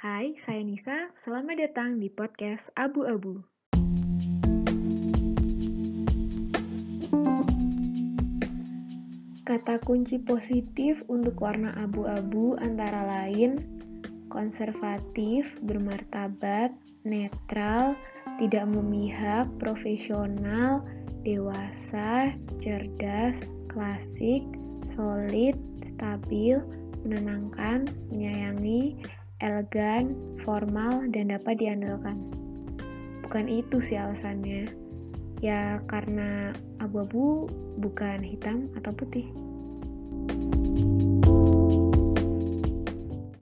Hai, saya Nisa. Selamat datang di podcast Abu-Abu. Kata kunci positif untuk warna abu-abu antara lain konservatif, bermartabat, netral, tidak memihak, profesional, dewasa, cerdas, klasik, solid, stabil, menenangkan, menyayangi, elegan, formal, dan dapat diandalkan. Bukan itu sih alasannya. Ya karena abu-abu bukan hitam atau putih.